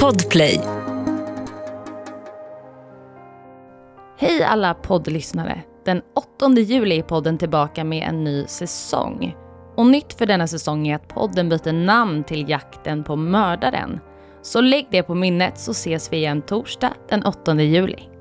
Podplay. Hej alla poddlyssnare! Den 8 juli är podden tillbaka med en ny säsong. Och nytt för denna säsong är att podden byter namn till Jakten på mördaren. Så lägg det på minnet så ses vi igen torsdag den 8 juli.